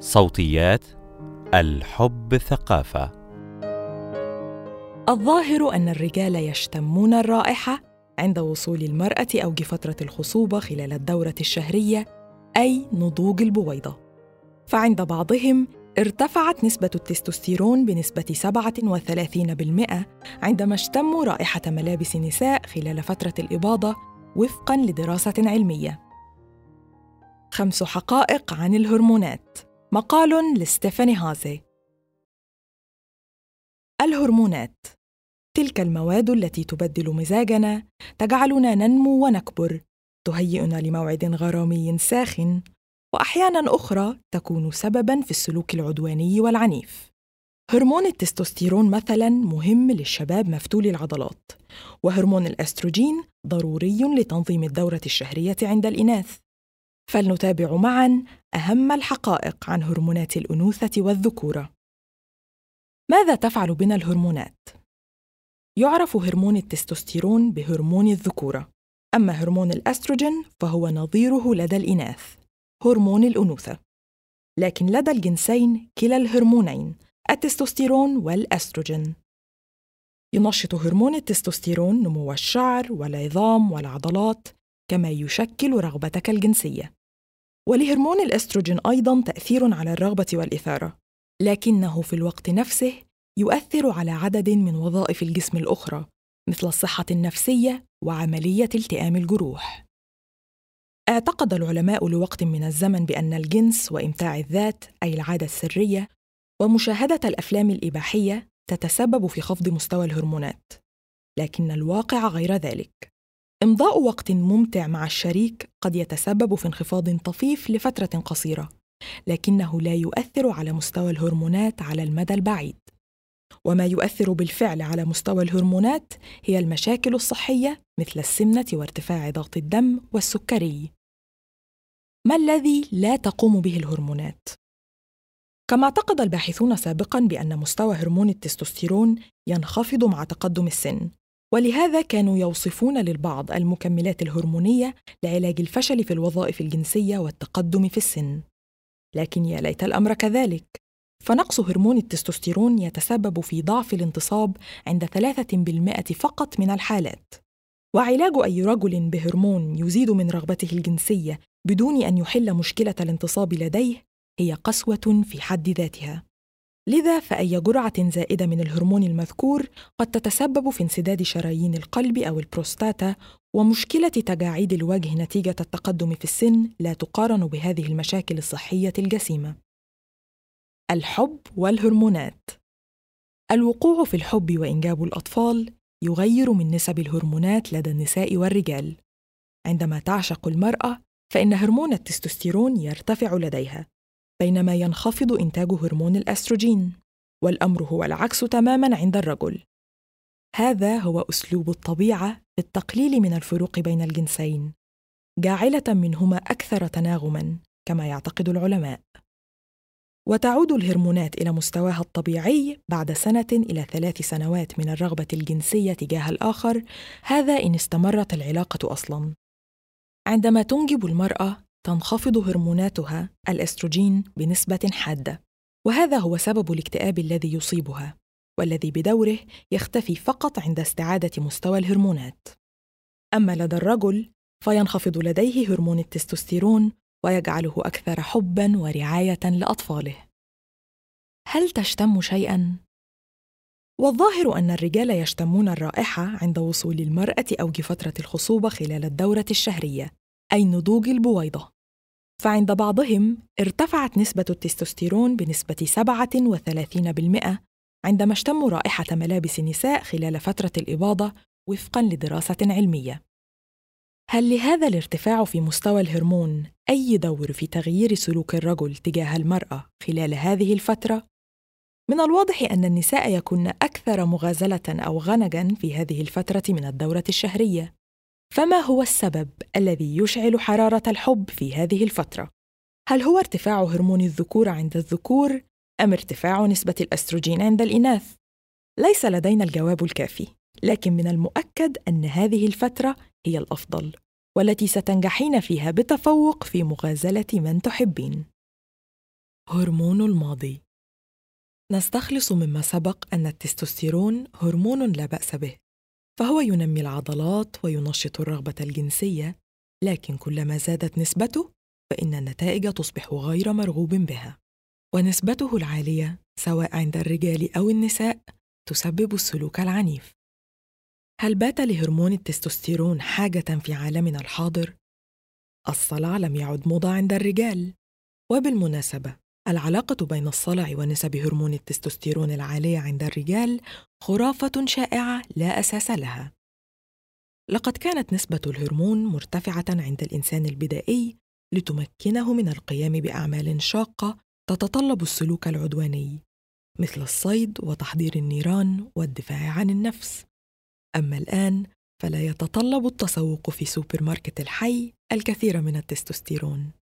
صوتيات الحب ثقافة. الظاهر أن الرجال يشتمون الرائحة عند وصول المرأة أوج فترة الخصوبة خلال الدورة الشهرية أي نضوج البويضة. فعند بعضهم ارتفعت نسبة التستوستيرون بنسبة 37% عندما اشتموا رائحة ملابس نساء خلال فترة الإباضة وفقاً لدراسة علمية. خمس حقائق عن الهرمونات. مقال لستيفاني هازي. الهرمونات. تلك المواد التي تبدل مزاجنا تجعلنا ننمو ونكبر تهيئنا لموعد غرامي ساخن وأحيانا أخرى تكون سببا في السلوك العدواني والعنيف. هرمون التستوستيرون مثلا مهم للشباب مفتول العضلات وهرمون الأستروجين ضروري لتنظيم الدورة الشهرية عند الإناث. فلنتابع معا أهم الحقائق عن هرمونات الأنوثة والذكورة. ماذا تفعل بنا الهرمونات؟ يعرف هرمون التستوستيرون بهرمون الذكورة. أما هرمون الأستروجين فهو نظيره لدى الإناث هرمون الأنوثة. لكن لدى الجنسين كلا الهرمونين التستوستيرون والأستروجين. ينشط هرمون التستوستيرون نمو الشعر والعظام والعضلات كما يشكل رغبتك الجنسية. ولهرمون الأستروجين أيضا تأثير على الرغبة والإثارة لكنه في الوقت نفسه يؤثر على عدد من وظائف الجسم الأخرى مثل الصحة النفسية وعملية التئام الجروح. اعتقد العلماء لوقت من الزمن بأن الجنس وإمتاع الذات أي العادة السرية ومشاهدة الأفلام الإباحية تتسبب في خفض مستوى الهرمونات لكن الواقع غير ذلك. امضاء وقت ممتع مع الشريك قد يتسبب في انخفاض طفيف لفترة قصيرة لكنه لا يؤثر على مستوى الهرمونات على المدى البعيد. وما يؤثر بالفعل على مستوى الهرمونات هي المشاكل الصحية مثل السمنة وارتفاع ضغط الدم والسكري. ما الذي لا تقوم به الهرمونات؟ كما اعتقد الباحثون سابقا بأن مستوى هرمون التستوستيرون ينخفض مع تقدم السن. ولهذا كانوا يوصفون للبعض المكملات الهرمونية لعلاج الفشل في الوظائف الجنسية والتقدم في السن. لكن يا ليت الأمر كذلك. فنقص هرمون التستوستيرون يتسبب في ضعف الانتصاب عند 3% فقط من الحالات. وعلاج أي رجل بهرمون يزيد من رغبته الجنسية بدون أن يحل مشكلة الانتصاب لديه هي قسوة في حد ذاتها. لذا فأي جرعة زائدة من الهرمون المذكور قد تتسبب في انسداد شرايين القلب أو البروستاتا ومشكلة تجاعيد الوجه نتيجة التقدم في السن لا تقارن بهذه المشاكل الصحية الجسيمة. الحب والهرمونات. الوقوع في الحب وإنجاب الأطفال يغير من نسب الهرمونات لدى النساء والرجال. عندما تعشق المرأة فإن هرمون التستوستيرون يرتفع لديها. بينما ينخفض إنتاج هرمون الأستروجين والأمر هو العكس تماما عند الرجل. هذا هو أسلوب الطبيعة في التقليل من الفروق بين الجنسين جاعلة منهما أكثر تناغما كما يعتقد العلماء. وتعود الهرمونات إلى مستواها الطبيعي بعد سنة إلى ثلاث سنوات من الرغبة الجنسية تجاه الآخر هذا إن استمرت العلاقة أصلا. عندما تنجب المرأة تنخفض هرموناتها الأستروجين بنسبة حادة وهذا هو سبب الاكتئاب الذي يصيبها والذي بدوره يختفي فقط عند استعادة مستوى الهرمونات. أما لدى الرجل فينخفض لديه هرمون التستوستيرون ويجعله أكثر حبا ورعاية لأطفاله. هل تشتم شيئا؟ والظاهر أن الرجال يشتمون الرائحة عند وصول المرأة اوج فترة الخصوبة خلال الدورة الشهرية. اي نضوج البويضة؟ فعند بعضهم ارتفعت نسبة التستوستيرون بنسبة 37% عندما اشتموا رائحة ملابس النساء خلال فترة الإباضة وفقا لدراسة علمية. هل لهذا الارتفاع في مستوى الهرمون أي دور في تغيير سلوك الرجل تجاه المرأة خلال هذه الفترة؟ من الواضح أن النساء يكن أكثر مغازلة أو غنجا في هذه الفترة من الدورة الشهرية. فما هو السبب الذي يشعل حرارة الحب في هذه الفترة؟ هل هو ارتفاع هرمون الذكوره عند الذكور أم ارتفاع نسبة الأستروجين عند الإناث؟ ليس لدينا الجواب الكافي لكن من المؤكد أن هذه الفترة هي الأفضل والتي ستنجحين فيها بتفوق في مغازلة من تحبين. هرمون الماضي. نستخلص مما سبق أن التستوستيرون هرمون لا بأس به. فهو ينمي العضلات وينشط الرغبة الجنسية لكن كلما زادت نسبته فإن النتائج تصبح غير مرغوب بها. ونسبته العالية سواء عند الرجال أو النساء تسبب السلوك العنيف. هل بات لهرمون التستوستيرون حاجة في عالمنا الحاضر؟ الصلع لم يعد موضة عند الرجال. وبالمناسبة العلاقة بين الصلع ونسب هرمون التستوستيرون العالية عند الرجال خرافة شائعة لا أساس لها. لقد كانت نسبة الهرمون مرتفعة عند الإنسان البدائي لتمكنه من القيام بأعمال شاقة تتطلب السلوك العدواني، مثل الصيد وتحضير النيران والدفاع عن النفس. أما الآن فلا يتطلب التسوق في سوبر ماركت الحي الكثير من التستوستيرون.